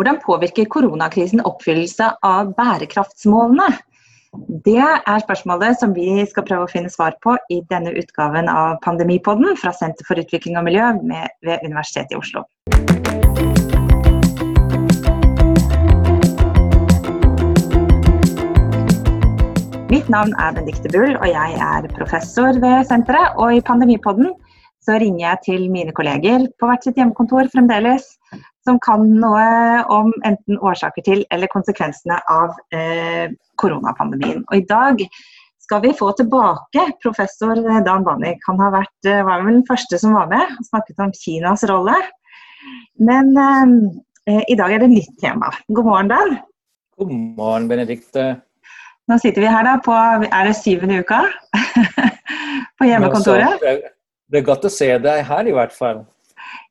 Hvordan påvirker koronakrisen oppfyllelse av bærekraftsmålene? Det er spørsmålet som vi skal prøve å finne svar på i denne utgaven av Pandemipodden fra Senter for utvikling og miljø ved Universitetet i Oslo. Mitt navn er Benedicte Bull, og jeg er professor ved senteret. Og i Pandemipodden så ringer jeg til mine kolleger på hvert sitt hjemmekontor fremdeles, som kan noe om enten årsaker til eller konsekvensene av eh, koronapandemien. Og i dag skal vi få tilbake professor Dan Banik. Han har vært, eh, var vel den første som var med og snakket om Kinas rolle. Men eh, i dag er det nytt tema. God morgen, Dan. God morgen, Benedicte. Nå sitter vi her da på er det syvende uka på hjemmekontoret. Det er godt å se deg her, i hvert fall.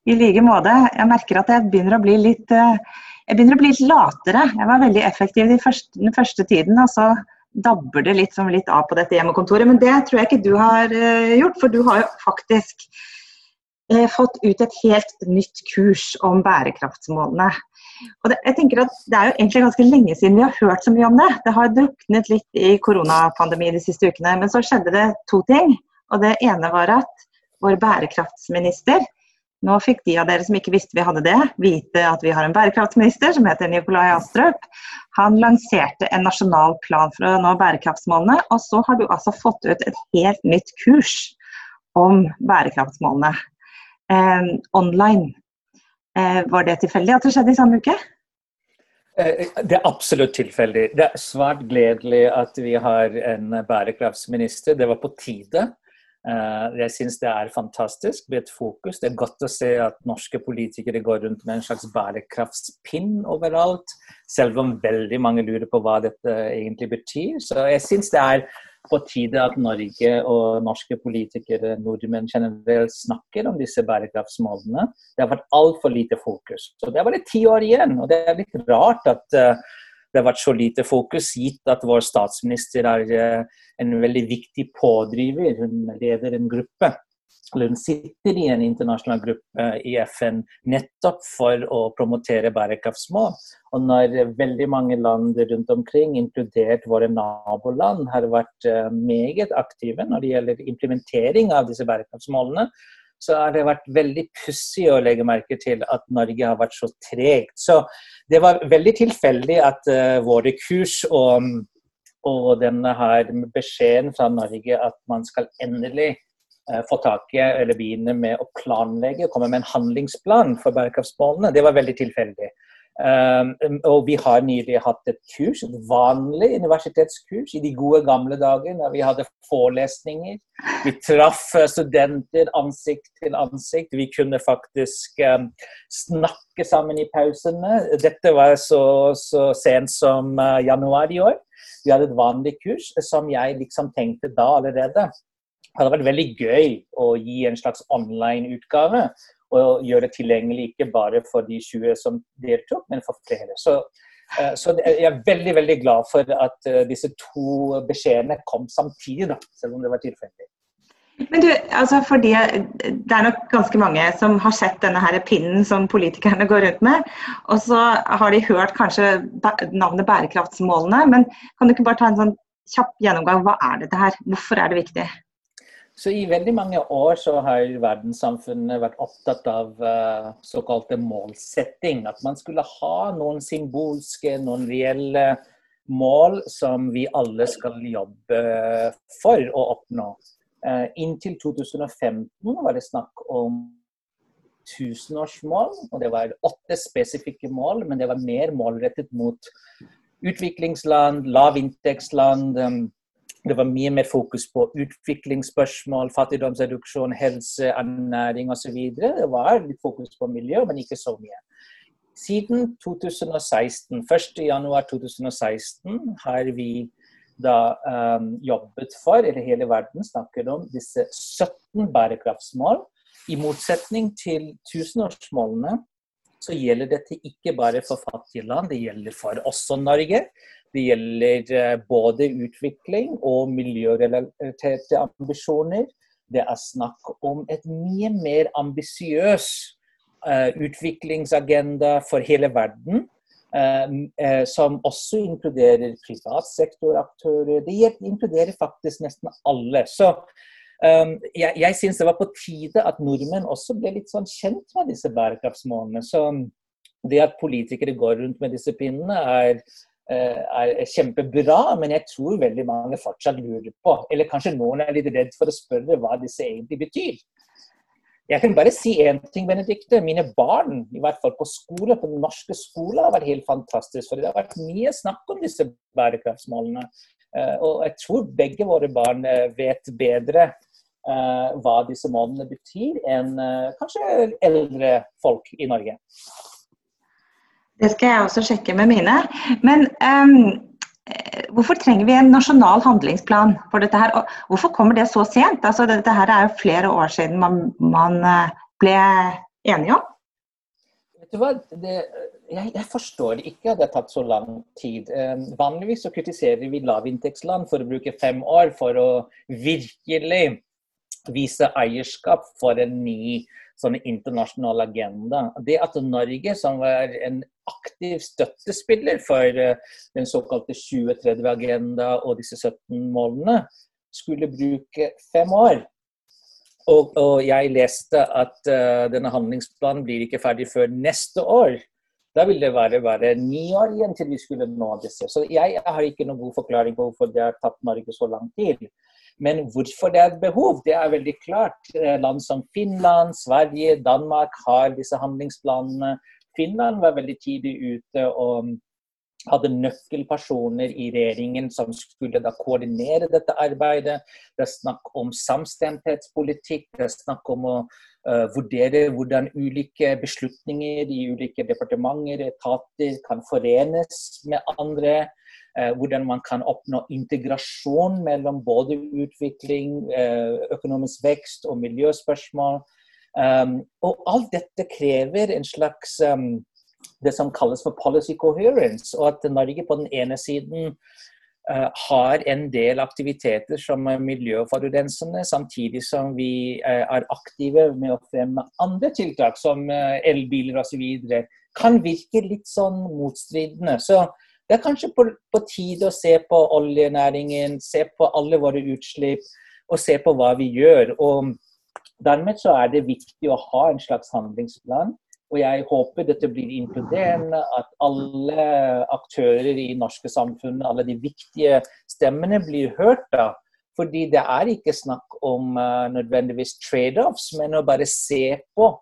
I like måte. Jeg merker at jeg begynner å bli litt eh, jeg begynner å bli litt latere. Jeg var veldig effektiv den første, den første tiden, og så dabber det litt, litt, av på dette hjemmekontoret. Men det tror jeg ikke du har uh, gjort, for du har jo faktisk uh, fått ut et helt nytt kurs om bærekraftsmålene. Og det, jeg tenker at det er jo egentlig ganske lenge siden vi har hørt så mye om det. Det har druknet litt i koronapandemien de siste ukene. Men så skjedde det to ting. Og det ene var at vår bærekraftsminister Nå fikk de av dere som ikke visste vi hadde det, vite at vi har en bærekraftsminister som heter Nikolai Astrup. Han lanserte en nasjonal plan for å nå bærekraftsmålene. Og så har du altså fått ut et helt nytt kurs om bærekraftsmålene eh, online. Eh, var det tilfeldig at det skjedde i samme uke? Eh, det er absolutt tilfeldig. Det er svært gledelig at vi har en bærekraftsminister. Det var på tide. Eh, jeg syns det er fantastisk med et fokus. Det er godt å se at norske politikere går rundt med en slags bærekraftspinn overalt. Selv om veldig mange lurer på hva dette egentlig betyr. Så jeg syns det er på tide at Norge og norske politikere, nordmenn generelt, snakker om disse bærekraftsmålene. Det har vært altfor lite fokus. Så Det er bare ti år igjen, og det er litt rart at uh, det har vært så lite fokus, gitt at vår statsminister er uh, en veldig viktig pådriver. Hun leder en gruppe eller hun sitter i en internasjonal gruppe i FN nettopp for å promotere bærekraftsmål. Og når veldig mange land rundt omkring, inkludert våre naboland, har vært eh, meget aktive når det gjelder implementering av disse bærekraftsmålene, så har det vært veldig pussig å legge merke til at Norge har vært så tregt. Så det var veldig tilfeldig at uh, våre kurs og, og denne her beskjeden fra Norge at man skal endelig uh, få tak i eller begynne med å planlegge komme med en handlingsplan for bærekraftsmålene. Det var veldig tilfeldig. Um, og vi har nylig hatt et kurs, et vanlig universitetskurs, i de gode gamle dager da vi hadde forelesninger. Vi traff eh, studenter ansikt til ansikt. Vi kunne faktisk um, snakke sammen i pausene. Dette var så, så sent som uh, januar i år. Vi hadde et vanlig kurs som jeg liksom tenkte da allerede det hadde vært veldig gøy å gi en slags online-utgave. Og gjøre det tilgjengelig ikke bare for de 20 som deltok, men for flere. Så, eh, så jeg er veldig veldig glad for at eh, disse to beskjedene kom samtidig, da, selv om det var tilfeldig. Men du, altså fordi Det er nok ganske mange som har sett denne her pinnen som politikerne går rundt med. Og så har de hørt kanskje navnet bærekraftsmålene. Men kan du ikke bare ta en sånn kjapp gjennomgang. Hva er dette her? Hvorfor er det viktig? Så I veldig mange år så har verdenssamfunnet vært opptatt av uh, såkalte målsetting. At man skulle ha noen symbolske, noen reelle mål som vi alle skal jobbe for å oppnå. Uh, inntil 2015 var det snakk om tusenårsmål. og Det var åtte spesifikke mål, men det var mer målrettet mot utviklingsland, lavinntektsland. Um, det var mye mer fokus på utviklingsspørsmål, fattigdomsreduksjon, helse, ernæring osv. Det var litt fokus på miljø, men ikke så mye. Siden 2016, 1.1.2016 har vi da um, jobbet for, eller hele verden snakker om, disse 17 bærekraftsmål. I motsetning til tusenårsmålene så gjelder dette ikke bare for fattige land, det gjelder for også Norge. Det gjelder eh, både utvikling og miljørelaterte ambisjoner. Det er snakk om et mye mer ambisiøs uh, utviklingsagenda for hele verden. som også inkluderer privatsektoraktører. Det inkluderer faktisk nesten alle. Så um, jeg, jeg syns det var på tide at nordmenn også ble litt sånn kjent med disse bærekraftsmålene. Så det at politikere går rundt med disse pinnene, er, er kjempebra, men jeg tror veldig mange fortsatt lurer på, eller kanskje noen er litt redd for å spørre hva disse egentlig betyr. Jeg kan bare si én ting, Benedikte. Mine barn, i hvert fall på skole, på den norske skolen, har vært helt fantastisk. For det har vært mye snakk om disse bærekraftsmålene. Eh, og jeg tror begge våre barn eh, vet bedre eh, hva disse målene betyr, enn kanskje eldre folk i Norge. Det skal jeg også sjekke med mine. Men um hvorfor trenger vi en nasjonal handlingsplan for dette her? Og hvorfor kommer det så sent? Altså, dette her er jo flere år siden man, man eh, ble enige om. Vet du hva? Det, jeg, jeg, forstår ikke at det har tatt så lang tid. Um, vanligvis så kritiserer vi lavinntektsland for å bruke fem år for å virkelig vise eierskap for en ny sånn internasjonal agenda. Det at Norge, som var en aktiv støttespiller for eh, den såkalte 2030-agenda og disse 17 målene, skulle bruke fem år. Og, og jeg leste at uh, denne handlingsplanen blir ikke ferdig før neste år. Da vil det være bare ni år igjen til vi skulle nå disse. Så jeg har ikke noen god forklaring på hvorfor det har tatt Norge så lang tid. Men hvorfor det er et behov, det er veldig klart. Eh, land som Finland, Sverige, Danmark har disse handlingsplanene. Finland var veldig tidlig ute og hadde nøkkelpersoner i regjeringen som skulle da koordinere dette arbeidet. Det er snakk om samstemthetspolitikk, det er snakk om å uh, vurdere hvordan ulike beslutninger i ulike departementer, etater, kan forenes med andre. Eh, hvordan man kan oppnå integrasjon mellom både utvikling, eh, økonomisk vekst og miljøspørsmål. Um, og alt dette krever en slags um, det som kalles for policy coherence, og at Norge på den ene siden uh, har en del aktiviteter som er miljøforurensende, samtidig som vi er aktive med å fremme andre tiltak, som elbiler osv., kan virke litt sånn motstridende. Så det er kanskje på, på tide å se på oljenæringen, se på alle våre utslipp og se på hva vi gjør. Og dermed så er det viktig å ha en slags handlingsplan. Og jeg håper dette blir inkluderende, at alle aktører i norske samfunn, alle de viktige stemmene blir hørt. da. Fordi det er ikke snakk om uh, nødvendigvis trade-offs, men å bare se på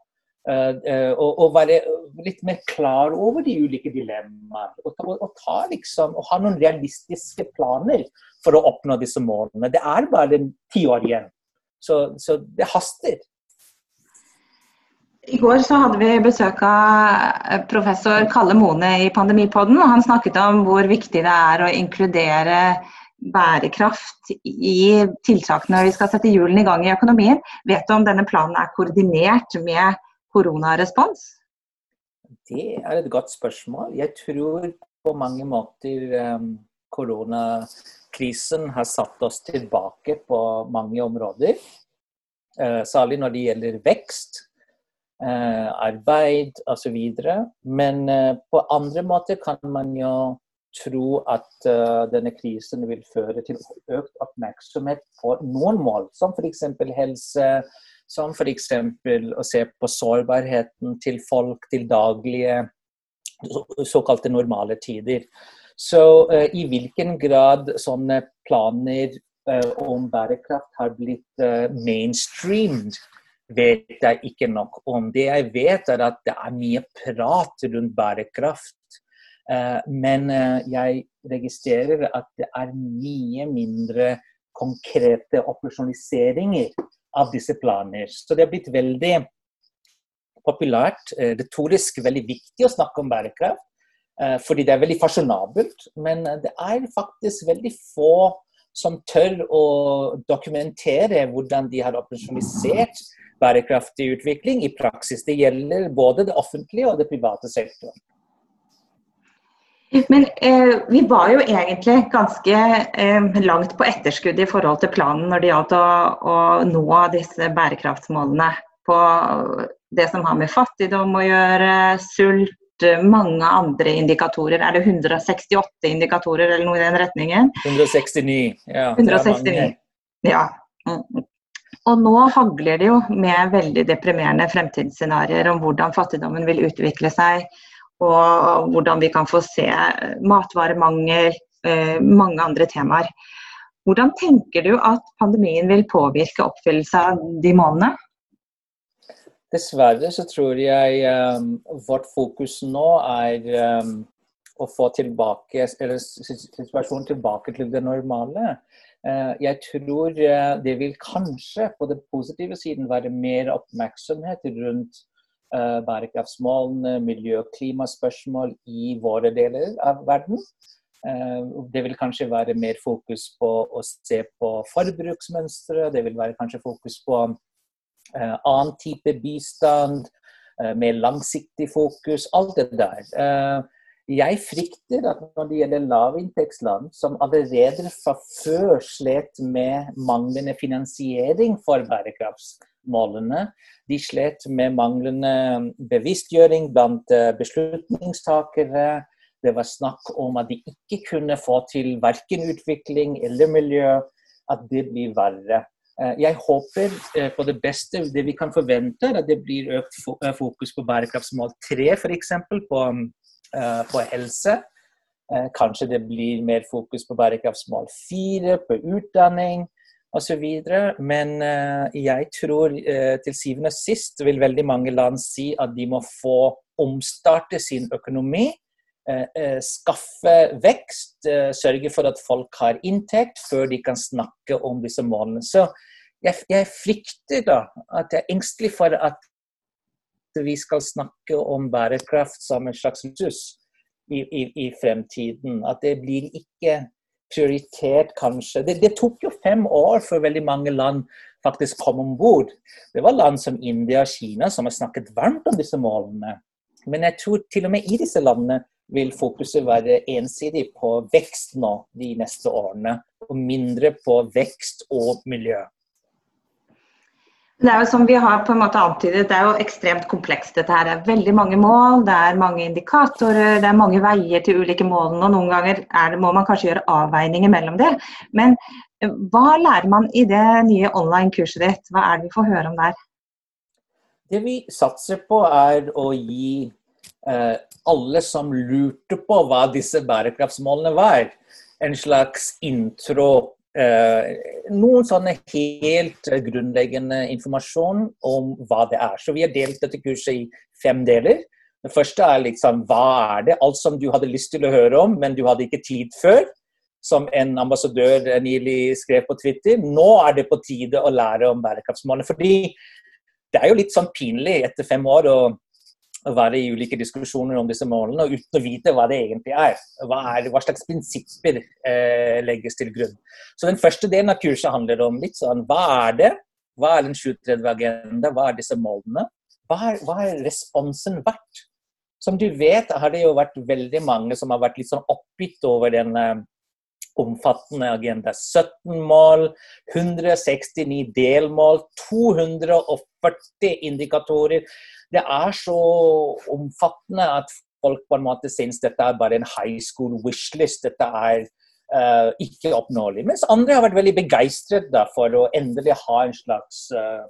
og, og, være litt mer klar over de ulike dilemmaer. Og, og, ta liksom, og ha noen realistiske planer for å oppnå disse målene. Det er bare ti år igjen, så, så det haster. I går så hadde vi besøk av professor Kalle Mone i Pandemipodden. og Han snakket om hvor viktig det er å inkludere bærekraft i tiltakene vi skal sette hjulene i gang i økonomien. Vet du om denne planen er koordinert med koronarespons? Det er et godt spørsmål. Jeg tror på mange måter um, koronakrisen har satt oss tilbake på mange områder. Uh, særlig når det gjelder vekst, uh, arbeid osv. Men uh, på andre måter kan man jo tro at denne krisen vil føre til økt oppmerksomhet på noen mål, som f.eks. helse, som f.eks. å se på sårbarheten til folk til daglige såkalte normale tider. Så uh, i hvilken grad sånne planer uh, om bærekraft har blitt uh, mainstreamed, vet jeg ikke nok om. Det jeg vet, er at det er mye prat rundt bærekraft. Men jeg registrerer at det er mye mindre konkrete operasjonaliseringer av disse planer. Så det har blitt veldig populært, eh, retorisk veldig viktig å snakke om bærekraft. Eh, fordi det er veldig fasjonabelt. Men det er faktisk veldig få som tør å dokumentere hvordan de har operasjonalisert bærekraftig utvikling i praksis. Det gjelder både det offentlige og det private sektoren. Men eh, vi var jo egentlig ganske eh, langt på etterskudd i forhold til planen når det gjaldt å, å, nå disse bærekraftsmålene på det som har med fattigdom å gjøre, sult, mange andre indikatorer. Er det 168 indikatorer eller noe i den retningen? 169. Ja. 169. Ja. Mm. Og nå hagler det jo med veldig deprimerende fremtidsscenarioer om hvordan fattigdommen vil utvikle seg, og hvordan vi kan få se matvaremangel, eh, mange andre temaer. Hvordan tenker du at pandemien vil påvirke oppfyllelse av de målene? Dessverre så tror jeg um, vårt fokus nå er um, å få tilbake, eller situasjonen tilbake til det normale. Uh, jeg tror uh, det vil kanskje på den positive siden være mer oppmerksomhet rundt bærekraftsmålene, miljø- og klimaspørsmål i våre deler av verden. Eh, det vil kanskje være mer fokus på å se på forbruksmønstre. Det vil være kanskje fokus på eh, annen type bistand, eh, mer langsiktig fokus. Alt det der. Jeg frykter at når det gjelder lavinntektsland, som allerede fra før slet med manglende finansiering for bærekraftsmålene, de slet med manglende bevisstgjøring blant beslutningstakere, det var snakk om at de ikke kunne få til verken utvikling eller miljø. At det blir verre. Eh, jeg håper eh, på det beste. Det vi kan forvente, at det blir økt eh, fokus på bærekraftsmål 3, f.eks. På, på helse. Kanskje det blir mer fokus på bærekraftsmål 4, på utdanning osv. Men jeg tror til syvende og sist vil veldig mange land si at de må få omstarte sin økonomi Eh, eh, skaffe vekst, eh, sørge for at folk har inntekt før de kan snakke om disse målene. Så jeg, jeg frykter da at jeg er engstelig for at vi skal snakke om bærekraft som en slags ressurs i, i, i, fremtiden. At det blir ikke prioritert, kanskje. Det, det, tok jo fem år før veldig mange land faktisk kom om bord. Det var land som India og Kina som har snakket varmt om disse målene. Men jeg tror til og med i disse landene vil fokuset være ensidig på vekst nå de neste årene, og mindre på vekst og miljø. Det er jo som vi har på en måte antydet, det er jo ekstremt komplekst dette her. Det er veldig mange mål, det er mange indikatorer, det er mange veier til ulike målene. og Noen ganger det, må man kanskje gjøre avveininger mellom det. Men eh, hva lærer man i det nye online-kurset ditt? Hva er det vi får høre om der? Det vi satser på er å gi Eh, alle som lurte på hva disse bærekraftsmålene var. En slags intro. Eh, noen sånne helt grunnleggende informasjon om hva det er. Så vi har delt dette kurset i fem deler. Det første er liksom hva er det? Alt som du hadde lyst til å høre om, men du hadde ikke tid før. Som en ambassadør nylig skrev på Twitter. Nå er det på tide å lære om bærekraftsmålene. Fordi det er jo litt sånn pinlig etter fem år å være i ulike diskusjoner om disse målene, og uten å vite hva det egentlig er. Hva, er, hva slags prinsipper eh, legges til grunn. Så Den første delen av kurset handler om litt sånn, hva er det? Hva er den 730 agenda? Hva er disse målene? Hva er, hva er responsen verdt? Som du vet, har det jo vært veldig mange som har vært litt sånn oppgitt over den eh, omfattende agenda. 17 mål, 169 delmål, 240 indikatorer det er så omfattende at folk på en måte syns dette er bare en high school wishlist. Dette er uh, ikke oppnåelig. Mens andre har vært veldig begeistret for å endelig ha en slags uh,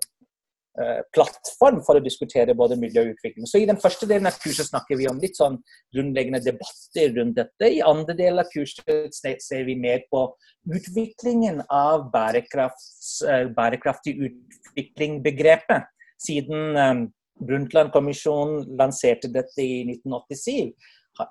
plattform for å diskutere både miljø og utvikling. Så I den første delen av kurset snakker vi om litt sånn grunnleggende debatter rundt dette. I andre del av kurset ser vi mer på utviklingen av bærekraftig utvikling-begrepet. Siden um, Brundtland-kommisjonen lanserte dette i 1987,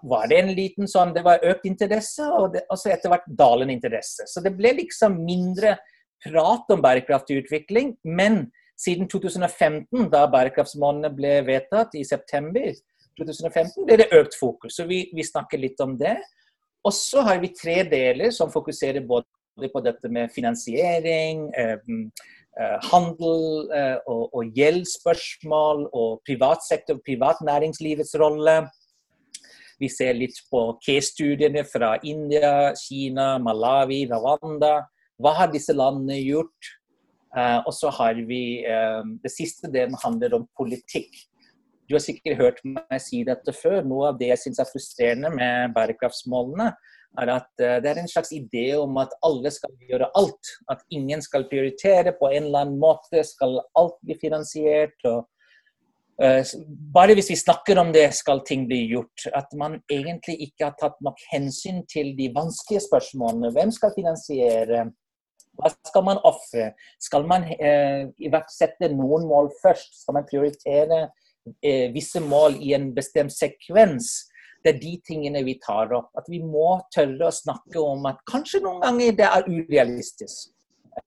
var det en liten sånn Det var økt interesse, og, det, og så etter hvert dalende interesse. Så det ble liksom mindre prat om bærekraftig utvikling. Men siden 2015, da bærekraftsmålene ble vedtatt i september 2015, ble det økt fokus. Så vi, vi snakker litt om det. Og så har vi tre deler som fokuserer både på dette med finansiering, eh, handel eh, og, og gjeldsspørsmål og privatsektor, privat næringslivets rolle. Vi ser litt på K-studiene fra India, Kina, Malawi, Rwanda. Hva har disse landene gjort? Uh, og så har vi Det siste delen handler om politikk. Du har sikkert hørt meg si dette før. Noe av det jeg syns er frustrerende med bærekraftsmålene, er at eh, det er en slags idé om at alle skal gjøre alt. At ingen skal prioritere på en eller annen måte. Skal alt bli finansiert? og uh, bare hvis vi snakker om det, skal ting bli gjort. At man egentlig ikke har tatt nok hensyn til de vanskelige spørsmålene. Hvem skal finansiere? Hva skal man ofre? Skal man uh, iverksette noen mål først? Skal man prioritere uh, visse mål i en bestemt sekvens? Det er de tingene vi tar opp. At vi må tørre å snakke om at kanskje noen ganger det er urealistisk.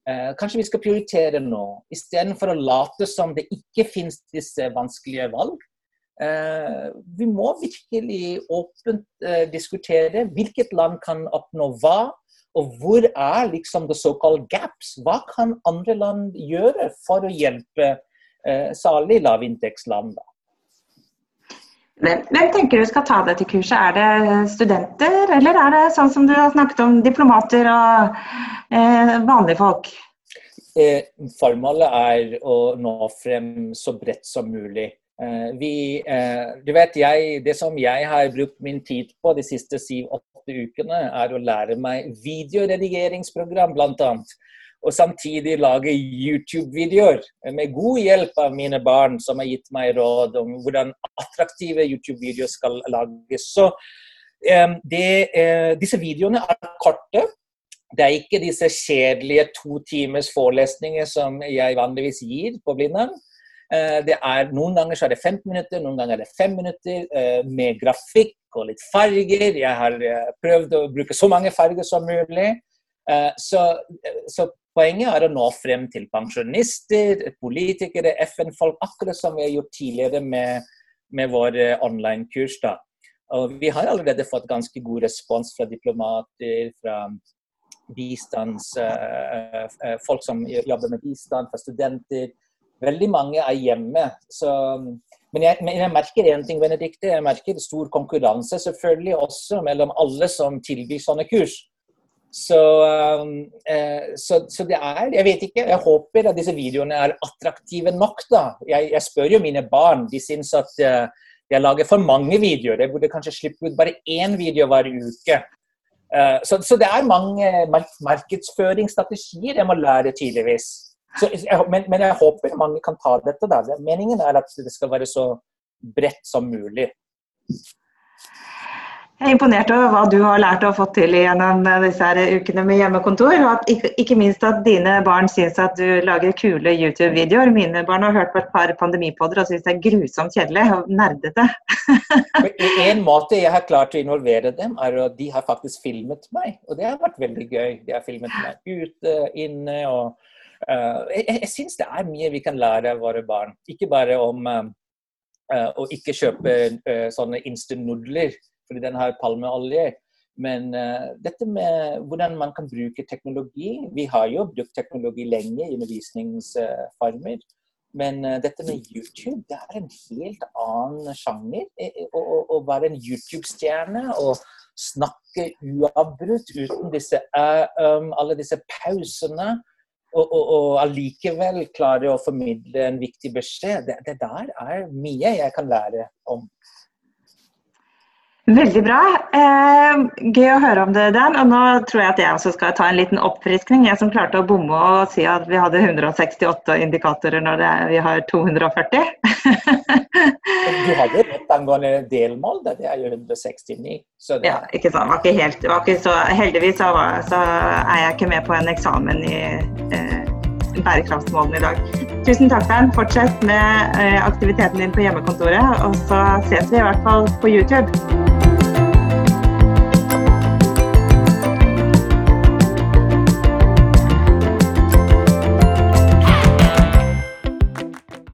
Eh, kanskje vi skal prioritere nå, istedenfor å late som det ikke finnes disse vanskelige valg. Eh, vi må virkelig åpent eh, diskutere hvilket land kan oppnå hva, og hvor er liksom the so-called gaps? Hva kan andre land gjøre for å hjelpe særlig lavinntektsland? da? Hvem, tenker du skal ta dette kurset? Er det studenter, eller er det sånn som du har snakket om, diplomater og eh, vanlige folk? Eh, formålet er å nå frem så bredt som mulig. Eh, vi, eh, du vet, jeg, Det som jeg har brukt min tid på de siste syv-åtte ukene, er å lære meg videoredigeringsprogram, bl.a og samtidig lage YouTube-videoer med god hjelp av mine barn, som har gitt meg råd om hvordan attraktive YouTube-videoer skal lages. Så det, eh, Disse videoene er korte. Det er ikke disse kjedelige to timers forelesninger som jeg vanligvis gir på Blindern. Eh, er, noen ganger så er det 15 minutter, noen ganger er det 5 minutter eh, med grafikk og litt farger. Jeg har prøvd å bruke så mange farger som mulig. Så, så Poenget er å nå frem til pensjonister, politikere, FN-folk, akkurat som vi har gjort tidligere med, med våre online-kurs. Vi har allerede fått ganske god respons fra diplomater, fra bistands, uh, uh, folk som jobber med bistand, fra studenter. Veldig mange er hjemme. Så, men, jeg, men, jeg, merker én ting, Benedikte. Jeg merker stor konkurranse selvfølgelig også mellom alle som tilbyr sånne kurs. Så, um, eh, så, så, det er Jeg vet ikke. Jeg håper at disse videoene er attraktive nok. da. Jeg, jeg spør jo mine barn. De syns at uh, jeg lager for mange videoer. Jeg burde kanskje slippe ut bare én video hver uke. Uh, så, så, det er mange markedsføringsstrategier jeg må lære tydeligvis. Men, men, jeg håper mange kan ta dette. da. Meningen er at det skal være så bredt som mulig. Jeg er imponert over hva du har lært og fått til gjennom disse her ukene med hjemmekontor. Og at, ikke, minst at dine barn syns at du lager kule YouTube-videoer. Mine barn har hørt på et par pandemipodder og syns det er grusomt kjedelig og nerdete. en måte jeg har klart å involvere dem, er at de har faktisk filmet meg. Og det har vært veldig gøy. De har filmet meg ute, inne og uh, Jeg, jeg syns det er mye vi kan lære av våre barn. Ikke bare om uh, å ikke kjøpe uh, sånne instant-nudler fordi den har palmeolje. Men uh, dette med hvordan man kan bruke teknologi Vi har jo brukt teknologi lenge i undervisningsformer. Men uh, dette med YouTube, det er en helt annen sjanger. Å være en YouTube-stjerne og snakke uavbrutt uten disse, uh, um, alle disse pausene. Og allikevel klare å formidle en viktig beskjed. Det, det der er mye jeg kan lære om. Veldig bra. Eh, gøy å høre om det, Dan. Og nå tror jeg at jeg også skal ta en liten oppfriskning. Jeg som klarte å bomme og si at vi hadde 168 indikatorer når er, vi har 240. du hadde rett angående delmål, det er jo 169. Det... Ja, ikke sant. Var ikke helt, var ikke så, heldigvis så, var, så, er jeg ikke med på en eksamen i eh, bærekraftsmålene i dag. Tusen takk, Dan. Fortsett med eh, aktiviteten din på hjemmekontoret, og så ses vi i hvert fall på YouTube.